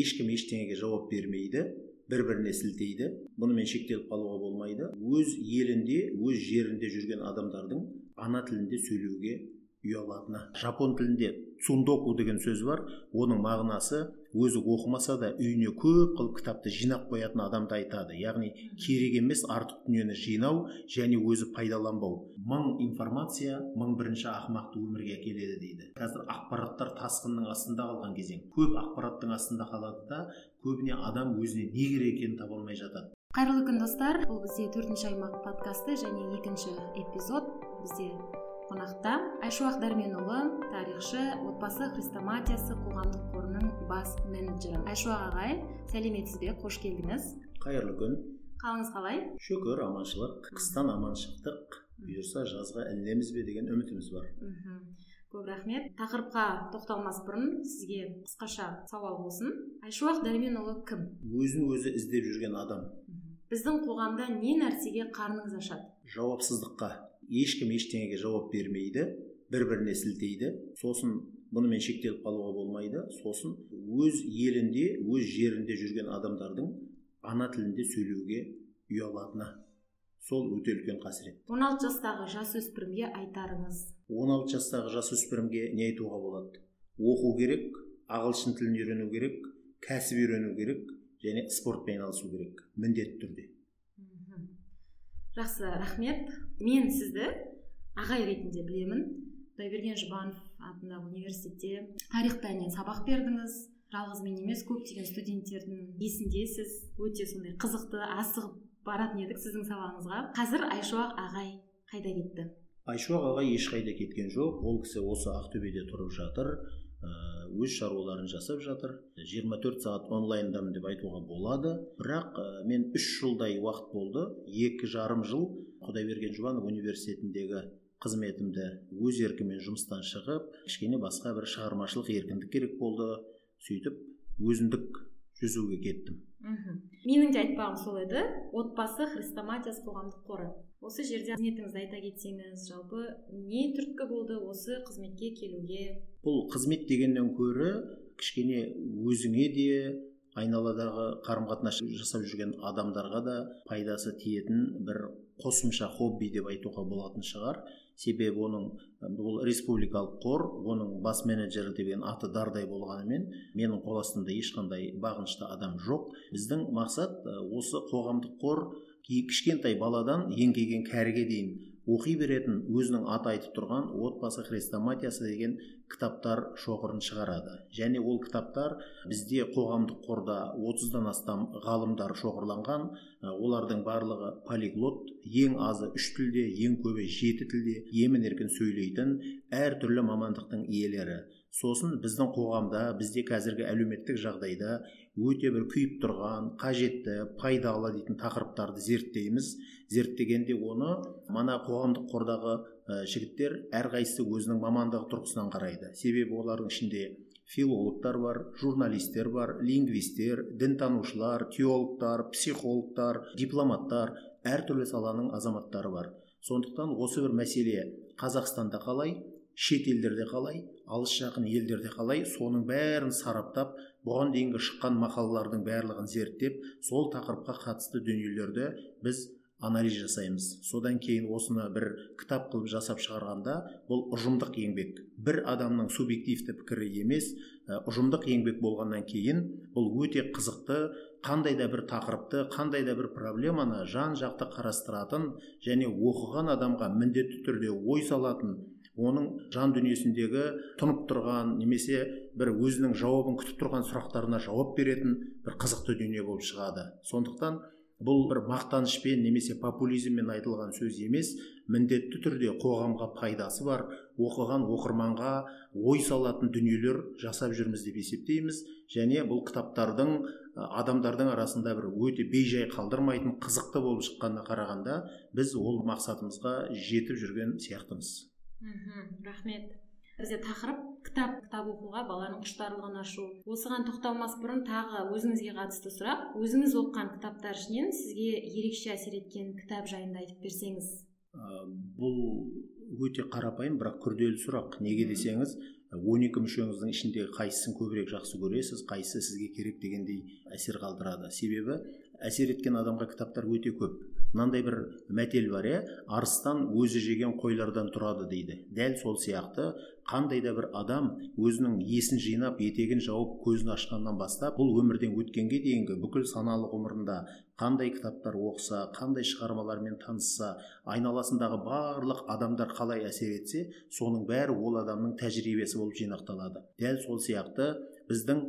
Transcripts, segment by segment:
ешкім ештеңеге жауап бермейді бір біріне сілтейді бұнымен шектеліп қалуға болмайды. Өз елінде өз жерінде жүрген адамдардың ана тілінде сөйлеуге ұялатыны. Жапон тілінде цундоку деген сөз бар. Оның мағынасы өзі оқымаса да үйіне көп қылып кітапты жинап қоятын адамды айтады. Яғни керек емес артық дүниені жинау және өзі пайдаланбау. Мың информация мың бірінші ақымақты өмірге әкеледі дейді. Қазір ақпараттар тасқынның астында қалған кезең. Көп ақпараттың астында қалады да көбіне адам өзіне не керек екенін таба алмай жатады. Қайырлы күн достар. Бұл бізде төртінші аймақ подкасты және екінші эпизод. Бізде қонақта айшуақ дәрменұлы тарихшы отбасы хрестоматиясы қоғамдық қорының бас менеджері. Айшуақ ағай сәлеметсіз бе? Қош келдіңіз. Қайырлы күн. Қалыңыз қалай? Шүкір аманшылық. Қыстан аман шықтық бұйырса жазға ілінеміз бе деген үмітіміз бар. Көп рахмет. Тақырыпқа тоқталмас бұрын сізге қысқаша сауал болсын. Айшуақ дәрменұлы кім? Өзін өзі іздеп жүрген адам. Біздің қоғамда не нәрсеге қарныңыз ашады? Жауапсыздыққа. Ешкім ештеңеге жауап бермейді бір біріне сілтейді сосын бұнымен шектеліп қалуға болмайды. Сосын өз елінде өз жерінде жүрген адамдардың ана тілінде сөйлеуге ұялатыны сол өте үлкен қасірет. 16 жастағы жасөспірімге айтарыңыз. 16 жастағы жасөспірімге не айтуға болады? Оқу керек ағылшын тілін үйрену керек кәсіп үйрену керек және спортпен айналысу керек. Міндетті түрде. Жақсы рахмет. Мен сізді ағай ретінде білемін. Құдайберген жұбанов атындағы университетте тарих пәнінен сабақ бердіңіз. Жалғыз мен емес көптеген студенттердің есіндесіз. Өте сондай қызықты асығып баратын едік сіздің сабағыңызға. Қазір айшуақ ағай қайда кетті? Айшуақ ағай ешқайда кеткен жоқ. Ол кісі осы ақтөбеде тұрып жатыр. Өз шаруаларын жасап жатыр. 24 сағат онлайндамын деп айтуға болады. Бірақ мен үш жылдай уақыт болды. Екі жарым жыл құдайберген жұбанов университетіндегі қызметімді өз еркіммен жұмыстан шығып кішкене басқа бір шығармашылық еркіндік керек болды. Сөйтіп өзіндік жүзуге кеттім. Мхм. Менің де айтпағым сол еді. Отбасы хрестоматиясы қоғамдық қоры. Осы жерде қызметіңізді айта кетсеңіз жалпы не түрткі болды осы қызметке келуге? Бұл қызмет дегеннен көрі кішкене өзіңе де айналадағы қарым қатынас жасап жүрген адамдарға да пайдасы тиетін бір қосымша хобби деп айтуға болатын шығар. Себебі оның бұл республикалық қор оның бас менеджері деген аты дардай болғанымен менің қол астымда ешқандай бағынышты адам жоқ. Біздің мақсат осы қоғамдық қор кішкентай баладан еңкейген кәріге дейін оқи беретін өзінің аты айтып тұрған отбасы хрестоматиясы деген кітаптар шоғырын шығарады. Және ол кітаптар бізде қоғамдық қорда отыздан астам ғалымдар шоғырланған. Олардың барлығы полиглот ең азы үш тілде ең көбі жеті тілде емін еркін сөйлейтін әртүрлі мамандықтың иелері. Сосын біздің қоғамда бізде қазіргі әлеуметтік жағдайда өте бір күйіп тұрған қажетті пайдалы дейтін тақырыптарды зерттейміз. Зерттегенде оны мана қоғамдық қордағы жігіттер әрқайсысы өзінің мамандығы тұрғысынан қарайды. Себебі олардың ішінде филологтар бар журналистер бар лингвистер дінтанушылар теологтар психологтар дипломаттар әртүрлі саланың азаматтары бар. Сондықтан осы бір мәселе қазақстанда қалай шет елдерде қалай алыс жақын елдерде қалай соның бәрін сараптап бұған дейінгі шыққан мақалалардың барлығын зерттеп сол тақырыпқа қатысты дүниелерді біз анализ жасаймыз. Содан кейін осыны бір кітап қылып жасап шығарғанда бұл ұжымдық еңбек. Бір адамның субъективті пікірі емес ұжымдық еңбек болғаннан кейін бұл өте қызықты қандай да бір тақырыпты қандай да бір проблеманы жан жақты қарастыратын және оқыған адамға міндетті түрде ой салатын оның жан дүниесіндегі тұнып тұрған немесе бір өзінің жауабын күтіп тұрған сұрақтарына жауап беретін бір қызықты дүние болып шығады. Сондықтан бұл бір мақтанышпен немесе популизммен айтылған сөз емес міндетті түрде қоғамға пайдасы бар оқыған оқырманға ой салатын дүниелер жасап жүрміз деп есептейміз. Және бұл кітаптардың адамдардың арасында бір өте бейжай қалдырмайтын қызықты болып шыққанына қарағанда біз ол мақсатымызға жетіп жүрген сияқтымыз. Мхм рахмет. Бізде тақырып кітап кітап оқуға баланың құштарлығын ашу. Осыған тоқталмас бұрын тағы өзіңізге қатысты сұрақ. Өзіңіз оқыған кітаптар ішінен сізге ерекше әсер еткен кітап жайында айтып берсеңіз. Ә, бұл өте қарапайым бірақ күрделі сұрақ. Неге десеңіз он екі мүшеңіздің ішінде қайсысын көбірек жақсы көресіз қайсысы сізге керек дегендей әсер қалдырады. Себебі әсер еткен адамға кітаптар өте көп. Мынандай бір мәтел бар иә? Арыстан өзі жеген қойлардан тұрады дейді. Дәл сол сияқты қандай да бір адам өзінің есін жинап етегін жауып көзін ашқаннан бастап бұл өмірден өткенге дейінгі бүкіл саналы ғұмырында қандай кітаптар оқыса қандай шығармалармен танысса айналасындағы барлық адамдар қалай әсер етсе соның бәрі ол адамның тәжірибесі болып жинақталады. Дәл сол сияқты біздің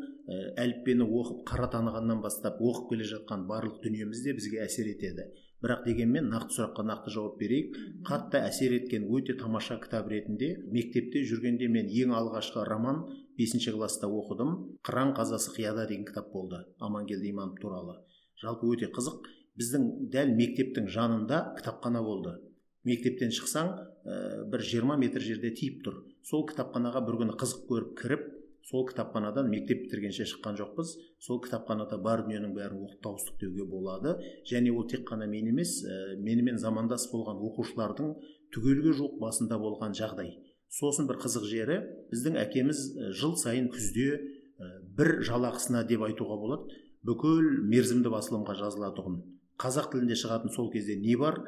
әліппені оқып қара танығаннан бастап оқып келе жатқан барлық дүниеміз де бізге әсер етеді. Бірақ дегенмен нақты сұраққа нақты жауап берейік. Қатты әсер еткен өте тамаша кітап ретінде мектепте жүргенде мен ең алғашқы роман бесінші класста оқыдым. Қыран қазасы қияда деген кітап болды амангелді иманов туралы. Жалпы өте қызық. Біздің дәл мектептің жанында кітапхана болды. Мектептен шықсаң ә, бір 20 метр жерде тиіп тұр. Сол кітапханаға бір күні қызық көріп кіріп сол кітапханадан мектеп бітіргенше шыққан жоқпыз. Сол кітапханада бар дүниенің бәрін оқып тауыстық деуге болады. Және ол тек қана мен емес ә, менімен замандас болған оқушылардың түгелге жуық басында болған жағдай. Сосын бір қызық жері біздің әкеміз жыл сайын күзде ә, бір жалақысына деп айтуға болады. Бүкіл мерзімді басылымға жазылатұғын қазақ тілінде шығатын сол кезде не бар?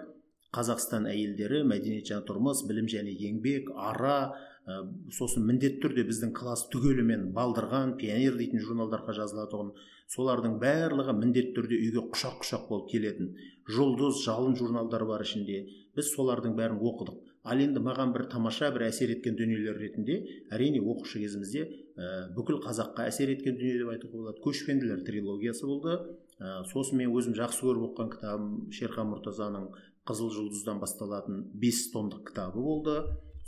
Қазақстан әйелдері мәдениет және тұрмыс білім және еңбек ара ә, сосын міндетті түрде біздің класс түгелімен балдырған пионер дейтін журналдарға жазылатұғын солардың барлығы міндетті түрде үйге құшақ құшақ болып келетін. Жұлдыз жалын журналдар бар ішінде. Біз солардың бәрін оқыдық. Ал енді маған бір тамаша бір әсер еткен дүниелер ретінде әрине оқушы кезімізде ә, бүкіл қазаққа әсер еткен дүние деп айтуға болады. Көшпенділер трилогиясы болды. Ә, сосын мен өзім жақсы көріп оқыған кітабым шерхан мұртазаның қызыл жұлдыздан басталатын бес томдық кітабы болды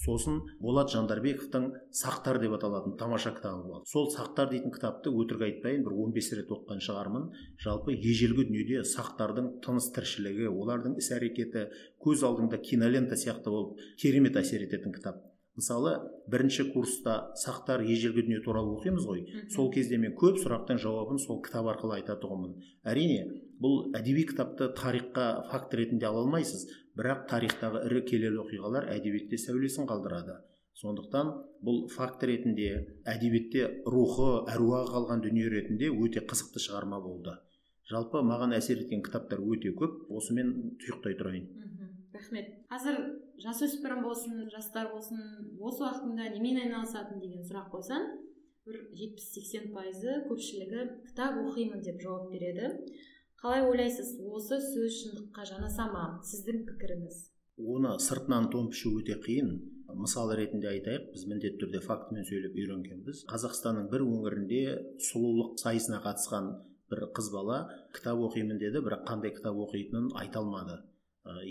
сосын болат жандарбековтың сақтар деп аталатын тамаша кітабы болды. Сол сақтар дейтін кітапты өтірік айтпайын бір 15 рет оқыған шығармын. Жалпы ежелгі дүниеде сақтардың тыныс тіршілігі олардың іс әрекеті көз алдыңда кинолента сияқты болып керемет әсер ететін кітап. Мысалы бірінші курста сақтар ежелгі дүние туралы оқимыз ғой. Сол кезде мен көп сұрақтың жауабын сол кітап арқылы айтатұғынмын әрине бұл әдеби кітапты тарихқа факт ретінде ала алмайсыз. Бірақ тарихтағы ірі келелі оқиғалар әдебиетте сәулесін қалдырады. Сондықтан бұл факт ретінде әдебиетте рухы әруағы қалған дүние ретінде өте қызықты шығарма болды. Жалпы маған әсер еткен кітаптар өте көп. Осымен тұйықтай тұрайын. Рахмет. Қазір жасөспірім болсын жастар болсын бос уақытында немен айналысатын деген сұрақ қойсаң бір жетпіс сексен пайызы көпшілігі кітап оқимын деп жауап береді. Қалай ойлайсыз осы сөз шындыққа жанаса ма сіздің пікіріңіз? Оны сыртынан тон пішу өте қиын. Мысал ретінде айтайық біз міндетті түрде фактімен сөйлеп үйренгенбіз. Қазақстанның бір өңірінде сұлулық сайысына қатысқан бір қыз бала кітап оқимын деді бірақ қандай кітап оқитынын айта алмады.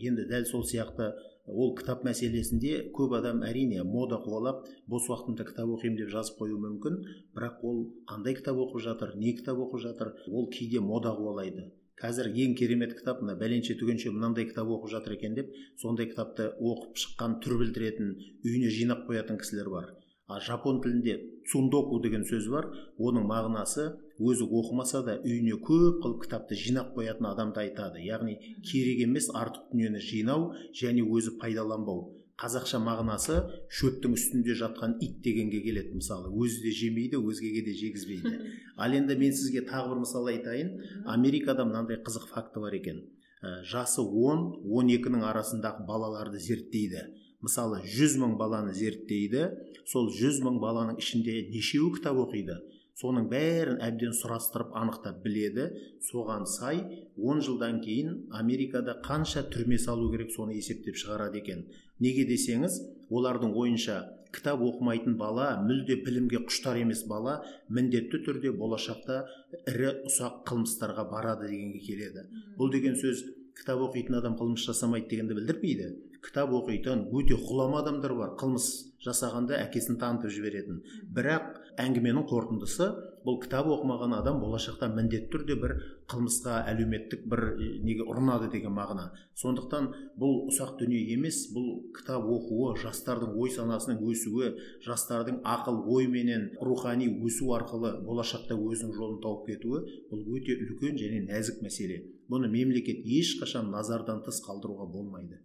Енді дәл сол сияқты ол кітап мәселесінде көп адам әрине мода қуалап бос уақытымда кітап оқимын деп жазып қоюы мүмкін. Бірақ ол қандай кітап оқып жатыр не кітап оқып жатыр ол кейде мода қуалайды. Қазір ең керемет кітап мына бәленше түгенше мынандай кітап оқып жатыр екен деп сондай кітапты оқып шыққан түр білдіретін үйіне жинап қоятын кісілер бар. А жапон тілінде цундоку деген сөз бар. Оның мағынасы өзі оқымаса да үйіне көп қылып кітапты жинап қоятын адамды айтады. Яғни керек емес артық дүниені жинау және өзі пайдаланбау. Қазақша мағынасы шөптің үстінде жатқан ит дегенге келеді мысалы. Өзі де жемейді өзгеге де жегізбейді. Ал енді мен сізге тағы бір мысал айтайын. Америкада мынандай қызық факті бар екен. Ә, жасы 10-12-нің арасындағы балаларды зерттейді. Мысалы 100 мың баланы зерттейді. Сол 100 мың баланың ішінде нешеуі кітап оқиды? Соның бәрін әбден сұрастырып анықтап біледі. Соған сай 10 жылдан кейін америкада қанша түрме салу керек соны есептеп шығарады екен. Неге десеңіз олардың ойынша кітап оқымайтын бала мүлде білімге құштар емес бала міндетті түрде болашақта ірі ұсақ қылмыстарға барады дегенге келеді. Бұл деген сөз кітап оқитын адам қылмыс жасамайды дегенді білдірмейді. Кітап оқитын өте ғұлама адамдар бар. Қылмыс жасағанда әкесін танытып жіберетін. Бірақ әңгіменің қорытындысы бұл кітап оқымаған адам болашақта міндетті түрде бір қылмысқа әлеуметтік бір неге ұрынады деген мағына. Сондықтан бұл ұсақ дүние емес бұл кітап оқуы жастардың ой санасының өсуі жастардың ақыл ойменен рухани өсу арқылы болашақта өзінің жолын тауып кетуі бұл өте үлкен және нәзік мәселе. Бұны мемлекет ешқашан назардан тыс қалдыруға болмайды.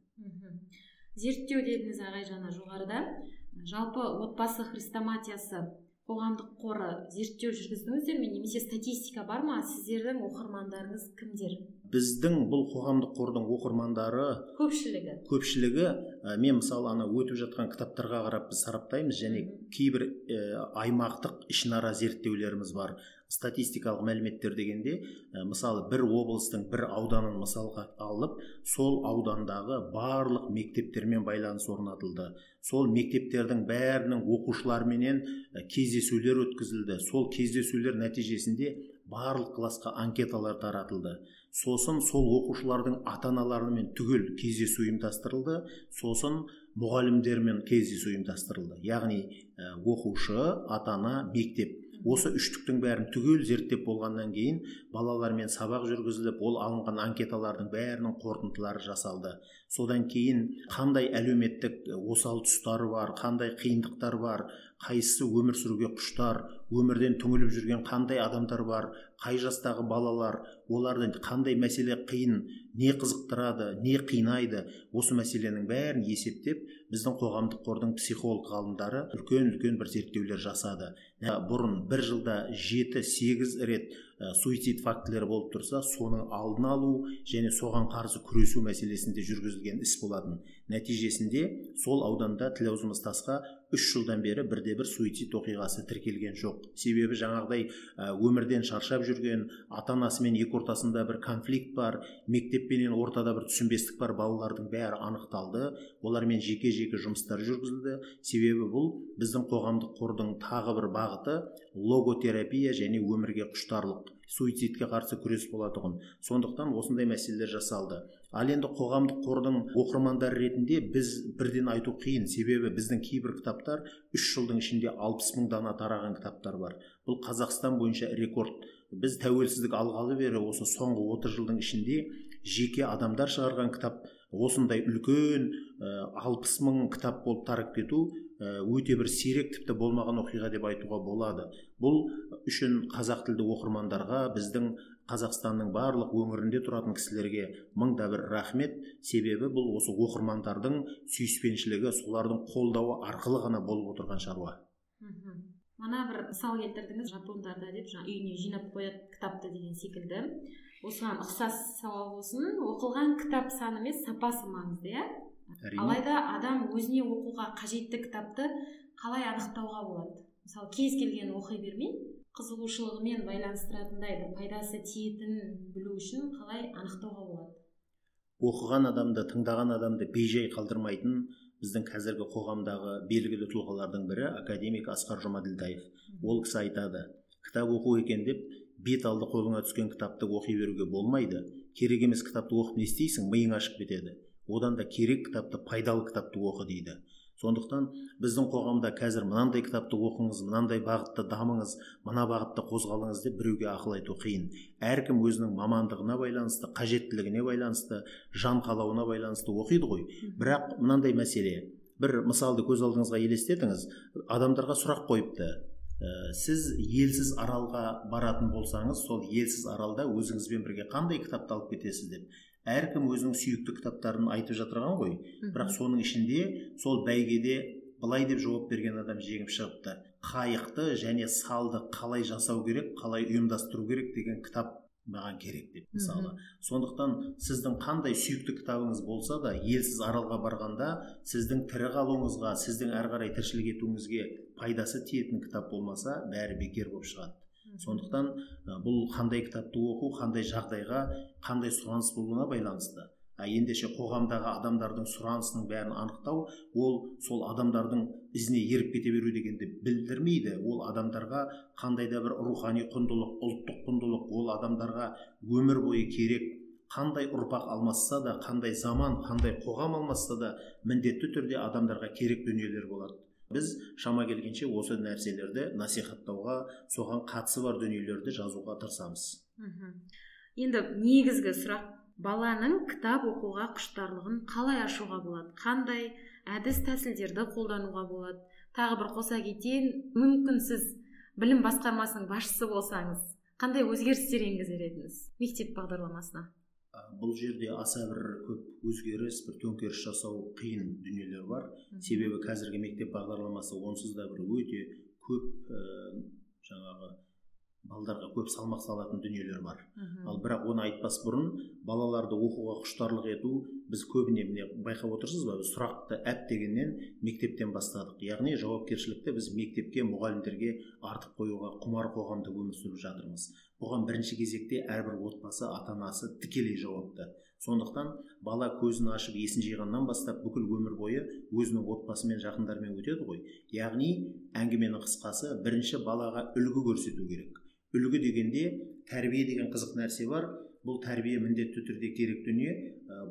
Зерттеу дедіңіз ағай жаңа жоғарыда. Жалпы отбасы хрестоматиясы қоғамдық қоры зерттеу жүргіздіңіздер ме? Немесе статистика бар ма? Сіздердің оқырмандарыңыз кімдер? Біздің бұл қоғамдық қордың оқырмандары көпшілігі. көпшілігі ә, мен мысалы ана өтіп жатқан кітаптарға қарап біз сараптаймыз және кейбір ә, аймақтық ішінара зерттеулеріміз бар. Статистикалық мәліметтер дегенде ә, мысалы бір облыстың бір ауданын мысалға алып сол аудандағы барлық мектептермен байланыс орнатылды. Сол мектептердің бәрінің оқушыларменен кездесулер өткізілді. Сол кездесулер нәтижесінде барлық классқа анкеталар таратылды. Сосын сол оқушылардың ата аналарымен түгел кездесу ұйымдастырылды. Сосын мұғалімдермен кездесу ұйымдастырылды. Яғни оқушы ата ана мектеп осы үштіктің бәрін түгел зерттеп болғаннан кейін балалармен сабақ жүргізіліп ол алынған анкеталардың бәрінің қорытындылары жасалды. Содан кейін қандай әлеуметтік осал тұстары бар қандай қиындықтар бар қайсысы өмір сүруге құштар өмірден түңіліп жүрген қандай адамдар бар қай жастағы балалар оларды қандай мәселе қиын не қызықтырады не қинайды осы мәселенің бәрін есептеп біздің қоғамдық қордың психолог ғалымдары үлкен үлкен бір зерттеулер жасады. Бұрын бір жылда жеті сегіз рет ә, суицид фактілері болып тұрса соның алдын алу және соған қарсы күресу мәселесінде жүргізілген іс болатын. Нәтижесінде сол ауданда тілаузымыз тасқа үш жылдан бері бірде бір суицид оқиғасы тіркелген жоқ. Себебі жаңағыдай өмірден шаршап жүрген ата анасымен екі ортасында бір конфликт бар мектеппенен ортада бір түсінбестік бар балалардың бәрі анықталды. Олармен жеке жеке жұмыстар жүргізілді. Себебі бұл біздің қоғамдық қордың тағы бір бағыты логотерапия және өмірге құштарлық. Суицидке қарсы күрес болатұғын. Сондықтан осындай мәселелер жасалды. Ал енді қоғамдық қордың оқырмандары ретінде біз бірден айту қиын. Себебі біздің кейбір кітаптар үш жылдың ішінде алпыс мың дана тараған кітаптар бар. Бұл қазақстан бойынша рекорд. Біз тәуелсіздік алғалы бері осы соңғы 30 жылдың ішінде жеке адамдар шығарған кітап осындай үлкен алпыс мың кітап болып тарап кету өте бір сирек тіпті болмаған оқиға деп айтуға болады. Бұл үшін қазақ тілді оқырмандарға біздің қазақстанның барлық өңірінде тұратын кісілерге мың да бір рахмет. Себебі бұл осы оқырмандардың сүйіспеншілігі солардың қолдауы арқылы ғана болып отырған шаруа. Мына бір мысал келтірдіңіз жапондарда деп жаңа үйіне жинап қояды кітапты деген секілді. Осыған ұқсас сауал болсын. Оқылған кітап саны емес сапасы маңызды иә? алайда адам өзіне оқуға қажетті кітапты қалай анықтауға болады? Мысалы кез келген оқи бермей қызығушылығымен байланыстыратындай бір пайдасы тиетінін білу үшін қалай анықтауға болады? Оқыған адамды тыңдаған адамды бейжай қалдырмайтын біздің қазіргі қоғамдағы белгілі тұлғалардың бірі академик асқар жұмаділдаев ол кісі айтады кітап оқу екен деп бет алды қолыңа түскен кітапты оқи беруге болмайды. Керек емес кітапты оқып не істейсің миың ашып кетеді одан да керек кітапты пайдалы кітапты оқы дейді. Сондықтан біздің қоғамда қазір мынандай кітапты оқыңыз мынандай бағытта дамыңыз мына бағытта қозғалыңыз деп біреуге ақыл айту қиын. Әркім өзінің мамандығына байланысты қажеттілігіне байланысты жан қалауына байланысты оқиды ғой. Бірақ мынандай мәселе. бір мысалды көз алдыңызға елестетіңіз. Адамдарға сұрақ қойыпты. Ә, сіз елсіз аралға баратын болсаңыз сол елсіз аралда өзіңізбен бірге қандай кітапты алып кетесіз деп. Әркім өзінің сүйікті кітаптарын айтып жатырған ғой. Бірақ соның ішінде сол бәйгеде былай деп жауап берген адам жеңіп шығыпты. Қайықты және салды қалай жасау керек қалай ұйымдастыру керек деген кітап маған керек деп мысалы. Сондықтан сіздің қандай сүйікті кітабыңыз болса да елсіз аралға барғанда сіздің тірі қалуыңызға сіздің әрі қарай тіршілік етуіңізге пайдасы тиетін кітап болмаса бәрі бекер болып шығады. Сондықтан бұл қандай кітапты оқу қандай жағдайға қандай сұраныс болуына байланысты. Ендеше қоғамдағы адамдардың сұранысының бәрін анықтау ол сол адамдардың ізіне еріп кете беру дегенді білдірмейді. Ол адамдарға қандай да бір рухани құндылық ұлттық құндылық ол адамдарға өмір бойы керек. Қандай ұрпақ алмасса да қандай заман қандай қоғам алмасса да міндетті түрде адамдарға керек дүниелер болады. Біз шама келгенше осы нәрселерді насихаттауға соған қатысы бар дүниелерді жазуға тырысамыз. Енді негізгі сұрақ баланың кітап оқуға құштарлығын қалай ашуға болады? Қандай әдіс тәсілдерді қолдануға болады? Тағы бір қоса кетейін мүмкін сіз білім басқармасының басшысы болсаңыз қандай өзгерістер енгізер едіңіз мектеп бағдарламасына? Бұл жерде аса бір көп өзгеріс бір төңкеріс жасау қиын дүниелер бар. Себебі қазіргі мектеп бағдарламасы онсыз да бір өте көп ә, жаңағы балдарға көп салмақ салатын дүниелер бар. Ал бірақ оны айтпас бұрын балаларды оқуға құштарлық ету біз көбіне міне байқап отырсыз ба? Сұрақты әп дегеннен мектептен бастадық. Яғни жауапкершілікті біз мектепке мұғалімдерге артып қоюға құмар қоғамда өмір сүріп жатырмыз. Бұған бірінші кезекте әрбір отбасы ата анасы тікелей жауапты. Сондықтан бала көзін ашып есін жиғаннан бастап бүкіл өмір бойы өзінің отбасымен жақындарымен өтеді ғой. Яғни әңгіменің қысқасы бірінші балаға үлгі көрсету керек. Үлгі дегенде тәрбие деген қызық нәрсе бар. Бұл тәрбие міндетті түрде керек дүние.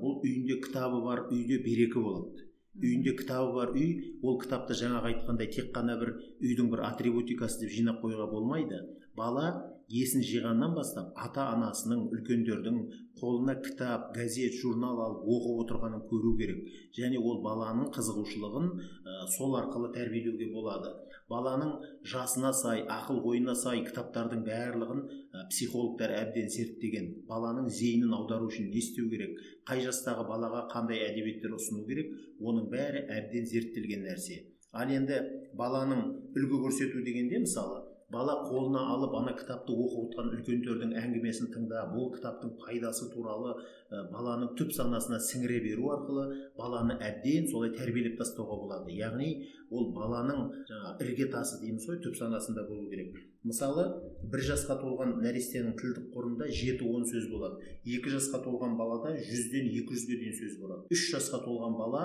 Бұл үйінде кітабы бар үйде берекі болады. Үйінде кітабы бар үй ол кітапты жаңағы айтқандай тек қана бір үйдің бір атрибутикасы деп жинап қоюға болмайды. Бала есін жиғаннан бастап ата анасының үлкендердің қолына кітап газет журнал алып оқып отырғанын көру керек. Және ол баланың қызығушылығын ә, сол арқылы тәрбиелеуге болады. Баланың жасына сай ақыл ойына сай кітаптардың барлығын ә, психологтар әбден зерттеген. Баланың зейінін аудару үшін не істеу керек? Қай жастағы балаға қандай әдебиеттер ұсыну керек? Оның бәрі әбден зерттелген нәрсе. Ал енді баланың үлгі көрсету дегенде мысалы бала қолына алып ана кітапты оқып отырған үлкендердің әңгімесін тыңдап ол кітаптың пайдасы туралы ә, баланың түп санасына сіңіре беру арқылы баланы әбден солай тәрбиелеп тастауға болады. Яғни ол баланың жаңағы іргетасы дейміз ғой түп санасында болу керек. Мысалы бір жасқа толған нәрестенің тілдік қорында жеті он сөз болады. Екі жасқа толған балада жүзден екі жүзге дейін сөз болады. Үш жасқа толған бала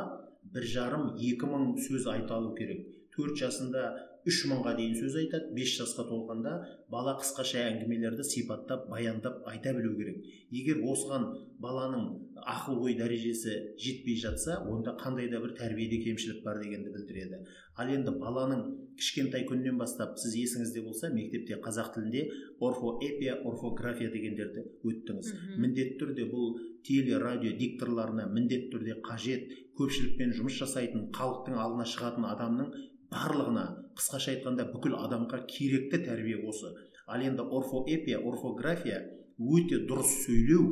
бір жарым екі мың сөз айта алу керек. Төрт жасында үш мыңға дейін сөз айтады бес жасқа толғанда бала қысқаша әңгімелерді сипаттап баяндап айта білу керек. Егер осыған баланың ақыл ой дәрежесі жетпей жатса онда қандай да бір тәрбиеде кемшілік бар дегенді білдіреді. Ал енді баланың кішкентай күнінен бастап сіз есіңізде болса мектепте қазақ тілінде орфоэпия орфография дегендерді өттіңіз. Міндетті түрде бұл теле радио дикторларына міндетті түрде қажет көпшілікпен жұмыс жасайтын халықтың алдына шығатын адамның барлығына қысқаша айтқанда бүкіл адамға керекті тәрбие осы. Ал енді орфоэпия орфография өте дұрыс сөйлеу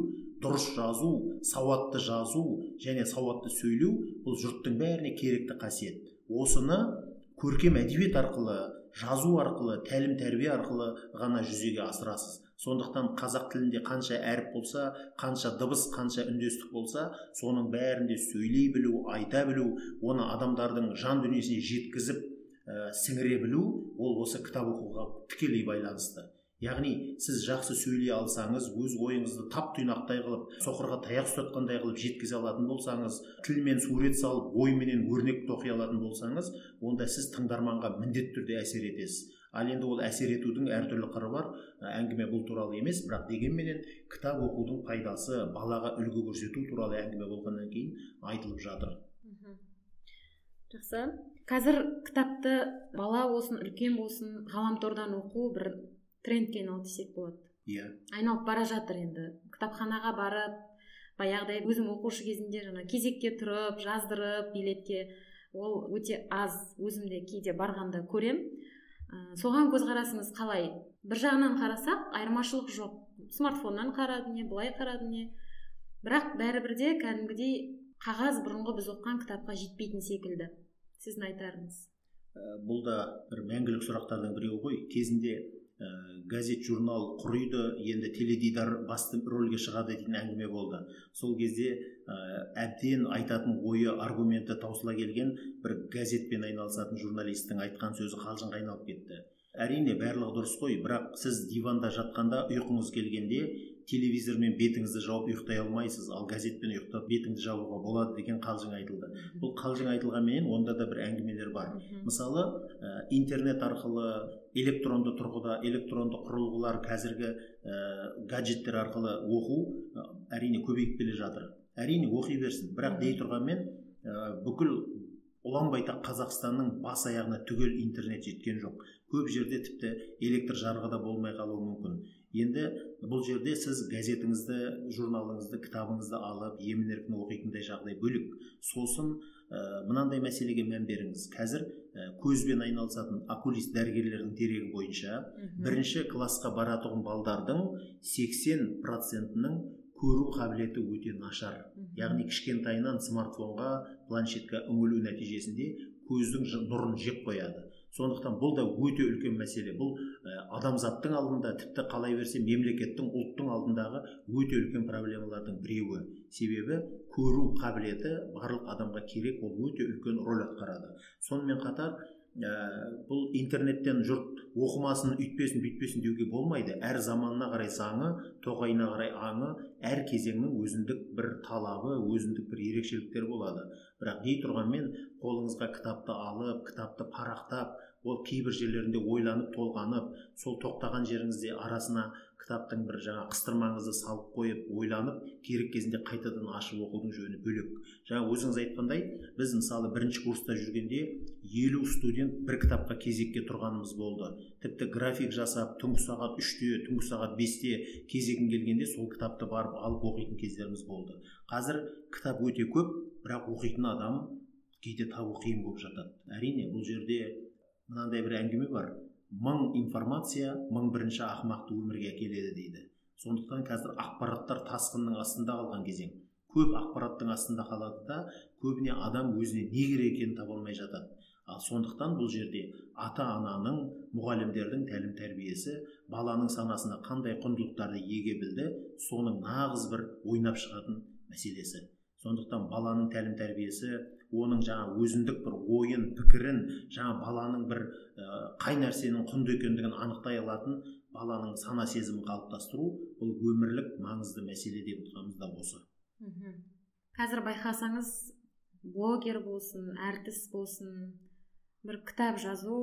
дұрыс жазу сауатты жазу және сауатты сөйлеу бұл жұрттың бәріне керекті қасиет. Осыны көркем әдебиет арқылы жазу арқылы тәлім тәрбие арқылы ғана жүзеге асырасыз. Сондықтан қазақ тілінде қанша әріп болса қанша дыбыс қанша үндестік болса соның бәрінде сөйлей білу айта білу оны адамдардың жан дүниесіне жеткізіп ә, сіңіре білу ол осы кітап оқуға тікелей байланысты. Яғни сіз жақсы сөйлей алсаңыз өз ойыңызды тап тұйнақтай қылып соқырға таяқ ұстатқандай қылып жеткізе алатын болсаңыз тілмен сурет салып ойменен өрнек тоқи алатын болсаңыз онда сіз тыңдарманға міндетті түрде әсер етесіз. Ал енді ол әсер етудің әртүрлі қыры бар. Әңгіме бұл туралы емес. Бірақ дегенменен кітап оқудың пайдасы балаға үлгі көрсету туралы әңгіме болғаннан кейін айтылып жатыр. Жақсы. Қазір кітапты бала болсын үлкен болсын ғаламтордан оқу бір трендке айналды десек болады. Иә. Айналып бара жатыр енді. Кітапханаға барып баяғыдай өзім оқушы кезінде жаңа кезекке тұрып жаздырып билетке ол өте аз өзім де кейде барғанда көрем. Ә, соған көзқарасыңыз қалай? Бір жағынан қарасақ айырмашылық жоқ. Смартфоннан қарады не былай қарады не. Бірақ бәрібір де кәдімгідей қағаз бұрынғы біз оқыған кітапқа жетпейтін секілді. Сіздің айтарыңыз? Ә, бұл да бір мәңгілік сұрақтардың біреуі ғой. Кезінде ә, газет журнал құриды енді теледидар басты рөлге шығады дейтін әңгіме болды. Сол кезде ә, әбден айтатын ойы аргументі таусыла келген бір газетпен айналысатын журналистің айтқан сөзі қалжыңға айналып кетті. Әрине барлығы дұрыс қой бірақ сіз диванда жатқанда ұйқыңыз келгенде телевизормен бетіңізді жауып ұйықтай алмайсыз ал газетпен ұйықтап бетіңді жабуға болады деген қалжың айтылды. Бұл қалжың айтылғанменен онда да бір әңгімелер бар. Мысалы ә, интернет арқылы электронды тұрғыда электронды құрылғылар қазіргі ә, гаджеттер арқылы оқу ә, әрине көбейіп келе жатыр. Әрине оқи берсін. Бірақ дей тұрғанмен ә, бүкіл ұлан байтақ қазақстанның бас аяғына түгел интернет жеткен жоқ. Көп жерде тіпті электр жарығы да болмай қалуы мүмкін. Енді бұл жерде сіз газетіңізді журналыңызды кітабыңызды алып емін еркін оқитындай жағдай бөлек сосын ә, мынандай мәселеге мән беріңіз. Қазір ә, көзбен айналысатын окулист дәрігерлердің дерегі бойынша бірінші классқа баратұғын балдардың 80 процентінің көру қабілеті өте нашар. Яғни кішкентайынан смартфонға планшетке үңілу нәтижесінде көздің нұрын жеп қояды. Сондықтан бұл да өте үлкен мәселе. Бұл ә, адамзаттың алдында тіпті қалай берсе мемлекеттің ұлттың алдындағы өте үлкен проблемалардың біреуі. Себебі көру қабілеті барлық адамға керек ол өте үлкен рөл атқарады. Сонымен қатар ә, бұл интернеттен жұрт оқымасын үйтпесін бүйтпесін деуге болмайды. Әр заманына қарай заңы тоғайына қарай аңы әр кезеңнің өзіндік бір талабы өзіндік бір ерекшеліктері болады. Бірақ не тұрғанмен қолыңызға кітапты алып кітапты парақтап ол кейбір жерлерінде ойланып толғанып сол тоқтаған жеріңізде арасына кітаптың бір жаңа қыстырмаңызды салып қойып ойланып керек кезінде қайтадан ашып оқудың жөні бөлек. Жаңа өзіңіз айтқандай біз мысалы бірінші курста жүргенде елу студент бір кітапқа кезекке тұрғанымыз болды. Тіпті график жасап түнгі сағат үште түнгі сағат бесте кезегің келгенде сол кітапты барып алып оқитын кездеріміз болды. Қазір кітап өте көп бірақ оқитын адам кейде табу қиын болып жатады. Әрине бұл жерде мынандай бір әңгіме бар. Мың информация мың бірінші ақымақты өмірге әкеледі дейді. Сондықтан қазір ақпараттар тасқынның астында қалған кезең. Көп ақпараттың астында қалады да көбіне адам өзіне не керек екенін таба алмай жатады. Ал сондықтан бұл жерде ата ананың мұғалімдердің тәлім тәрбиесі баланың санасына қандай құндылықтарды еге білді соның нағыз бір ойнап шығатын мәселесі. Сондықтан баланың тәлім тәрбиесі оның жаңа өзіндік бір ойын пікірін жаңа баланың бір қай нәрсенің құнды екендігін анықтай алатын баланың сана сезімін қалыптастыру бұл өмірлік маңызды мәселе деп отырғанымыз да осы. Қазір байқасаңыз блогер болсын әртіс болсын бір кітап жазу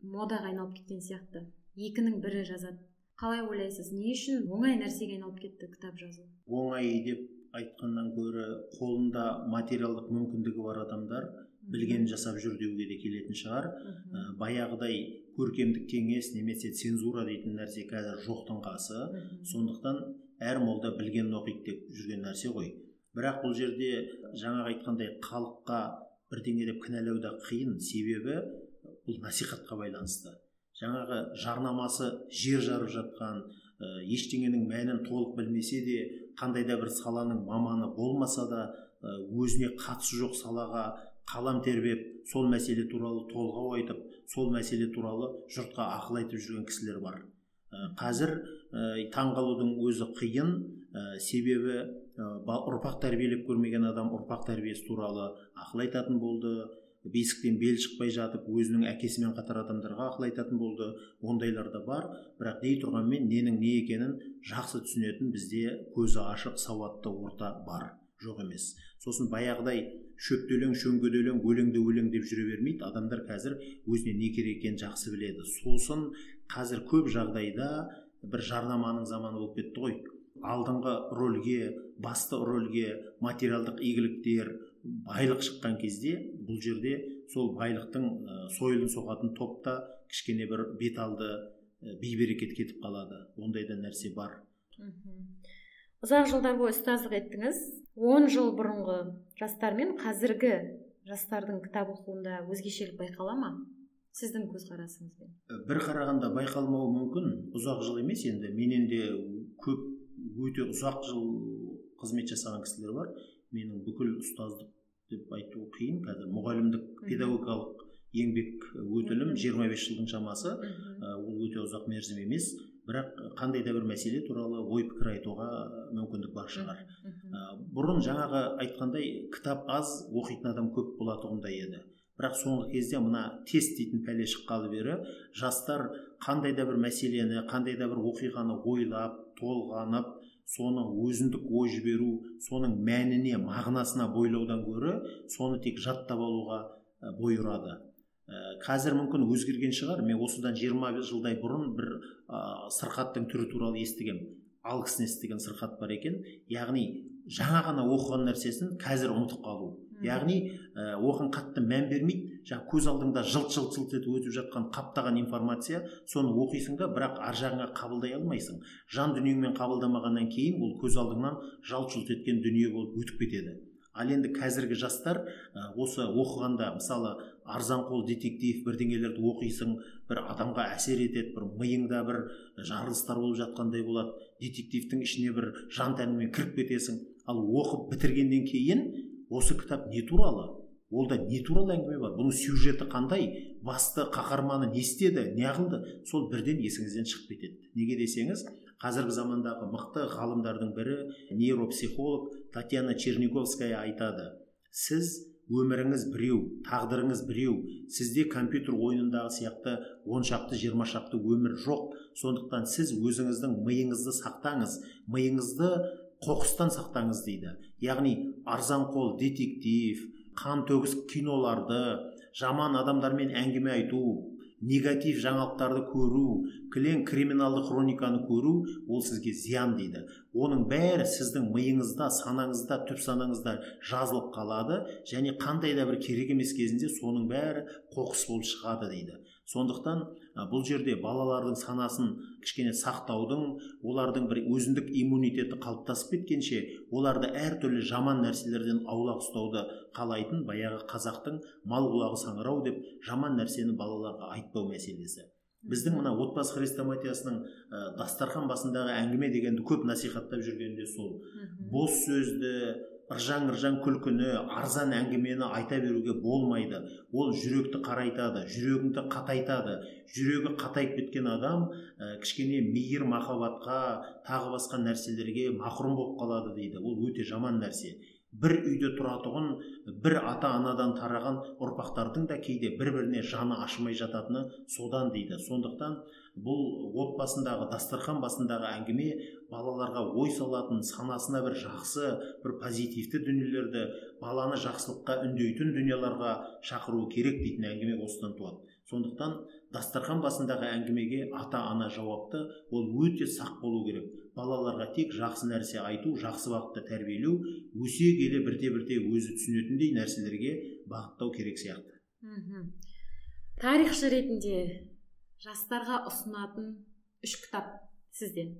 модаға айналып кеткен сияқты. Екінің бірі жазады. Қалай ойлайсыз? Не үшін оңай нәрсеге айналып кетті кітап жазу? Оңай деп айтқаннан гөрі қолында материалдық мүмкіндігі бар адамдар білгенін жасап жүр деуге де келетін шығар. Ә, баяғыдай көркемдік кеңес немесе цензура дейтін нәрсе қазір жоқтың қасы. Сондықтан әр молда білгенін оқиды деп жүрген нәрсе ғой. Бірақ бұл жерде жаңағы айтқандай халыққа бірдеңе деп кінәлау да қиын. Себебі бұл насихатқа байланысты. Жаңағы жарнамасы жер жарып жатқан ә, ештеңенің мәнін толық білмесе де қандай да бір саланың маманы болмаса да өзіне қатысы жоқ салаға қалам тербеп сол мәселе туралы толғау айтып сол мәселе туралы жұртқа ақыл айтып жүрген кісілер бар. Қазір ә, таңғалудың өзі қиын. Ә, себебі ә, ұрпақ тәрбиелеп көрмеген адам ұрпақ тәрбиесі туралы ақыл айтатын болды. Бесіктен бел шықпай жатып өзінің әкесімен қатар адамдарға ақыл айтатын болды. Ондайлар да бар. Бірақ дей тұрғанмен ненің не екенін жақсы түсінетін бізде көзі ашық сауатты орта бар. Жоқ емес. Сосын баяғыдай шөпті өлең шөңгеді өлең өлеңді өлең деп жүре бермейді. Адамдар қазір өзіне не керек екенін жақсы біледі. Сосын қазір көп жағдайда бір жарнаманың заманы болып кетті ғой. Алдыңғы рөлге басты рөлге материалдық игіліктер байлық шыққан кезде бұл жерде сол байлықтың ә, сойылын соғатын топта кішкене бір бет алды ә, бейберекет кетіп қалады. Ондай да нәрсе бар. Ұзақ жылдар бойы ұстаздық еттіңіз. Он жыл бұрынғы жастар мен қазіргі жастардың кітап оқуында өзгешелік байқала ма? Сіздің көзқарасыңызбен. Бір қарағанда байқалмауы мүмкін. Ұзақ жыл емес енді. Менен де көп өте ұзақ жыл қызмет жасаған кісілер бар. Менің бүкіл ұстаздық деп айту қиын қазір. Мұғалімдік педагогикалық еңбек өтілім 25 жылдың шамасы. Ол өте ұзақ мерзім емес. Бірақ қандай да бір мәселе туралы ой пікір айтуға мүмкіндік бар шығар. Бұрын жаңағы айтқандай кітап аз оқитын адам көп болатұғындай еді. Бірақ соңғы кезде мына тест дейтін пәле шыққалы бері жастар қандай да бір мәселені қандай да бір оқиғаны ойлап толғанып соны өзіндік ой жіберу соның мәніне мағынасына бойлаудан гөрі соны тек жаттап алуға бой ұрады. Қазір мүмкін өзгерген шығар. Мен осыдан 20 жылдай бұрын бір ә, сырқаттың түрі туралы естігем. Алкснес деген сырқат бар екен. Яғни жаңа ғана оқыған нәрсесін қазір ұмытып қалу. Яғни ә, оған қатты мән бермейді. Жаңағы көз алдыңда жылт жылт жылт етіп өтіп жатқан қаптаған информация соны оқисың да бірақ ар жағыңа қабылдай алмайсың. Жан дүниеңмен қабылдамағаннан кейін ол көз алдыңнан жалт жұлт еткен дүние болып өтіп кетеді. Ал енді қазіргі жастар осы оқығанда мысалы арзанқол детектив бірдеңелерді оқисың бір адамға әсер етеді бір миыңда бір жарылыстар болып жатқандай болады. Детективтің ішіне бір жан тәніңмен кіріп кетесің. Ал оқып бітіргеннен кейін осы кітап не туралы? Ол да не туралы әңгіме бар? Бұның сюжеті қандай? Басты қаһарманы не істеді? Не қылды сол бірден есіңізден шығып кетеді. Неге десеңіз қазіргі замандағы мықты ғалымдардың бірі нейропсихолог татьяна черниговская айтады. Сіз өміріңіз біреу тағдырыңыз біреу сізде компьютер ойынындағы сияқты он шақты жиырма шақты өмір жоқ. Сондықтан сіз өзіңіздің миыңызды сақтаңыз миыңызды қоқыстан сақтаңыз дейді. Яғни арзанқол детектив қан төгіс киноларды жаман адамдармен әңгіме айту негатив жаңалықтарды көру кілең криминалды хрониканы көру ол сізге зиян дейді. Оның бәрі сіздің миыңызда санаңызда түп санаңызда жазылып қалады және қандай да бір керек емес кезінде соның бәрі қоқыс болып шығады дейді. Сондықтан бұл жерде балалардың санасын кішкене сақтаудың олардың бір өзіндік иммунитеті қалыптасып кеткенше оларды әртүрлі жаман нәрселерден аулақ ұстауды қалайтын баяғы қазақтың мал құлағы саңырау деп жаман нәрсені балаларға айтпау мәселесі. Біздің мына отбасы хрестоматиясының ә, дастархан басындағы әңгіме дегенді көп насихаттап жүргені де сол бос сөзді ыржаң ыржаң күлкіні арзан әңгімені айта беруге болмайды. Ол жүректі қарайтады жүрегіңді қатайтады. Жүрегі қатайып кеткен адам ә, кішкене мейір махаббатқа тағы басқа нәрселерге махрұм болып қалады дейді. Ол өте жаман нәрсе. Бір үйде тұратұғын бір ата анадан тараған ұрпақтардың да кейде бір біріне жаны ашымай жататыны содан дейді. Сондықтан бұл отбасындағы дастархан басындағы әңгіме балаларға ой салатын санасына бір жақсы бір позитивті дүниелерді баланы жақсылыққа үндейтін дүниеларға шақыру керек дейтін әңгіме осыдан туады. Сондықтан дастархан басындағы әңгімеге ата ана жауапты ол өте сақ болу керек. Балаларға тек жақсы нәрсе айту жақсы бағытта тәрбиелеу өсе келе бірте бірте өзі түсінетіндей нәрселерге бағыттау керек сияқты. Мхм. Тарихшы ретінде жастарға ұсынатын үш кітап сізден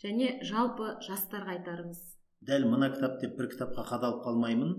және жалпы жастарға айтарыңыз. Дәл мына кітап деп бір кітапқа қадалып қалмаймын.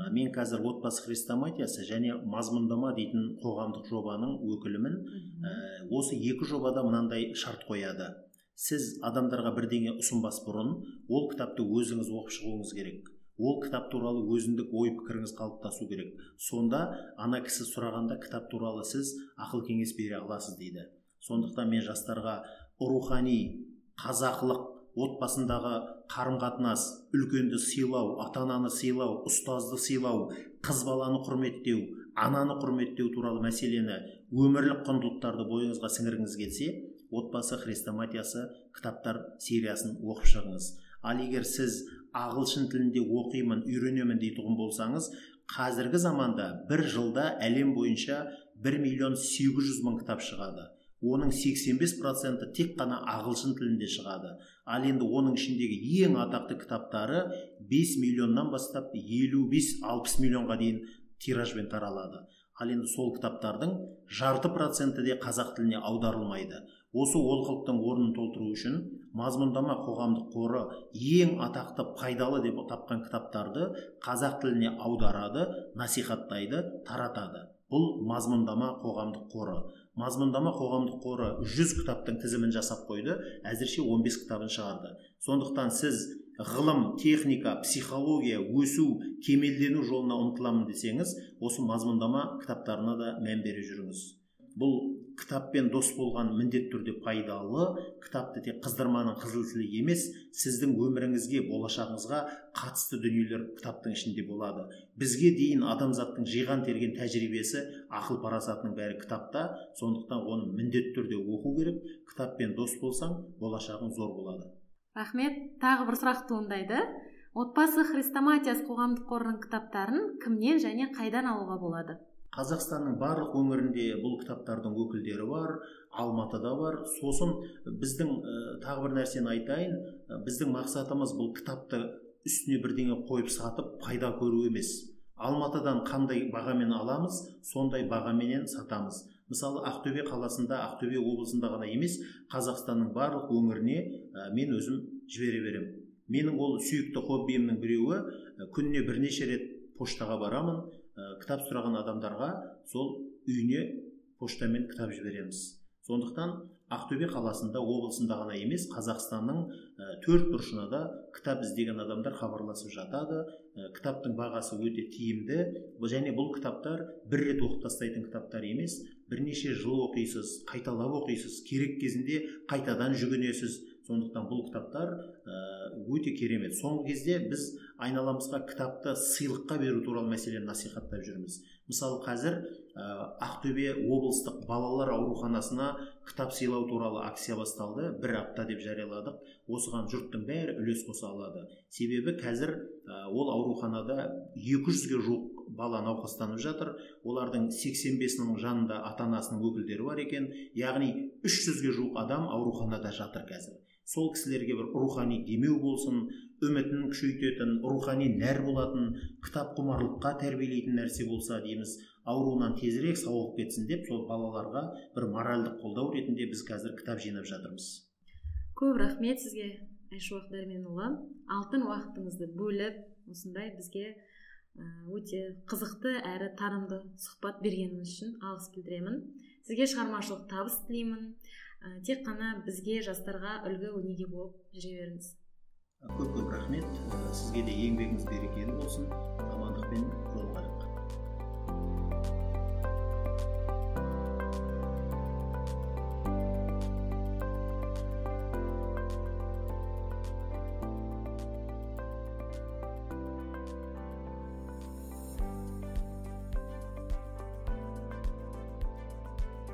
Ә, мен қазір отбасы хрестоматиясы және мазмұндама дейтін қоғамдық жобаның өкілімін ә, осы екі жобада мынандай шарт қояды. Сіз адамдарға бірдеңе ұсынбас бұрын ол кітапты өзіңіз оқып шығуыңыз керек. Ол кітап туралы өзіндік ой пікіріңіз қалыптасу керек. Сонда ана кісі сұрағанда кітап туралы сіз ақыл кеңес бере аласыз дейді. Сондықтан мен жастарға рухани қазақылық отбасындағы қарым қатынас үлкенді сыйлау ата ананы сыйлау ұстазды сыйлау қыз баланы құрметтеу ананы құрметтеу туралы мәселені өмірлік құндылықтарды бойыңызға сіңіргіңіз келсе отбасы хрестоматиясы кітаптар сериясын оқып шығыңыз. Ал егер сіз ағылшын тілінде оқимын үйренемін дейтұғын болсаңыз қазіргі заманда бір жылда әлем бойынша 1 миллион 800 мың кітап шығады. Оның 85 проценті тек қана ағылшын тілінде шығады. Ал енді оның ішіндегі ең атақты кітаптары 5 миллионнан бастап 55-60 миллионға дейін тиражбен таралады. Ал енді сол кітаптардың жарты проценті де қазақ тіліне аударылмайды. Осы олқылықтың орнын толтыру үшін мазмұндама қоғамдық қоры ең атақты пайдалы деп тапқан кітаптарды қазақ тіліне аударады насихаттайды таратады. Бұл мазмұндама қоғамдық қоры. Мазмұндама қоғамдық қоры 100 кітаптың тізімін жасап қойды әзірше 15 кітабын шығарды. Сондықтан сіз ғылым техника психология өсу кемелдену жолына ұмтыламын десеңіз осы мазмұндама кітаптарына да мән бере жүріңіз. Бұл кітаппен дос болған міндетті түрде пайдалы. Кітапты тек қыздырманың қызыл тілі емес сіздің өміріңізге болашағыңызға қатысты дүниелер кітаптың ішінде болады. Бізге дейін адамзаттың жиған терген тәжірибесі ақыл парасатының бәрі кітапта. Сондықтан оны міндетті түрде оқу керек. Кітаппен дос болсаң болашағың зор болады. Рахмет. Тағы бір сұрақ туындайды. Отбасы хрестоматиясы қоғамдық қорының кітаптарын кімнен және қайдан алуға болады? Қазақстанның барлық өңірінде бұл кітаптардың өкілдері бар алматыда бар. Сосын біздің ә, тағы бір нәрсені айтайын. Біздің мақсатымыз бұл кітапты үстіне бірдеңе қойып сатып пайда көру емес. Алматыдан қандай бағамен аламыз сондай бағаменен сатамыз. Мысалы ақтөбе қаласында ақтөбе облысында ғана емес қазақстанның барлық өңіріне ә, мен өзім жібере беремін менің ол сүйікті хоббиімнің біреуі күніне бірнеше рет поштаға барамын ә, кітап сұраған адамдарға сол үйіне поштамен кітап жібереміз. Сондықтан ақтөбе қаласында облысында ғана емес қазақстанның ә, төрт бұрышына да кітап іздеген адамдар хабарласып жатады. Ә, кітаптың бағасы өте тиімді. Және бұл кітаптар бір рет оқып тастайтын кітаптар емес. Бірнеше жыл оқисыз қайталап оқисыз керек кезінде қайтадан жүгінесіз. Сондықтан бұл кітаптар өте керемет. Соңғы кезде біз айналамызға кітапты сыйлыққа беру туралы мәселені насихаттап жүрміз. Мысалы қазір ә, ақтөбе облыстық балалар ауруханасына кітап сыйлау туралы акция басталды. бір апта деп жарияладық. Осыған жұрттың бәрі үлес қоса алады. Себебі қазір ә, ол ауруханада 200-ге жуық бала науқастанып жатыр. Олардың 85-інің жанында ата анасының өкілдері бар екен. Яғни 300-ге жуық адам ауруханада жатыр қазір. Сол кісілерге бір рухани демеу болсын үмітін күшейтетін рухани нәр болатын кітап құмарлыққа тәрбиелейтін нәрсе болса дейміз ауруынан тезірек сауығып кетсін деп сол балаларға бір моральдық қолдау ретінде біз қазір кітап жинап жатырмыз. Көп рахмет сізге айшуақ дәрменұлы. Алтын уақытыңызды бөліп осындай бізге өте қызықты әрі танымды сұхбат бергеніңіз үшін алғыс білдіремін. Сізге шығармашылық табыс тілеймін. Тек қана бізге жастарға үлгі өнеге болып жүре беріңіз. Көп көп рахмет сізге де еңбегіңіз берекелі болсын. Амандықпен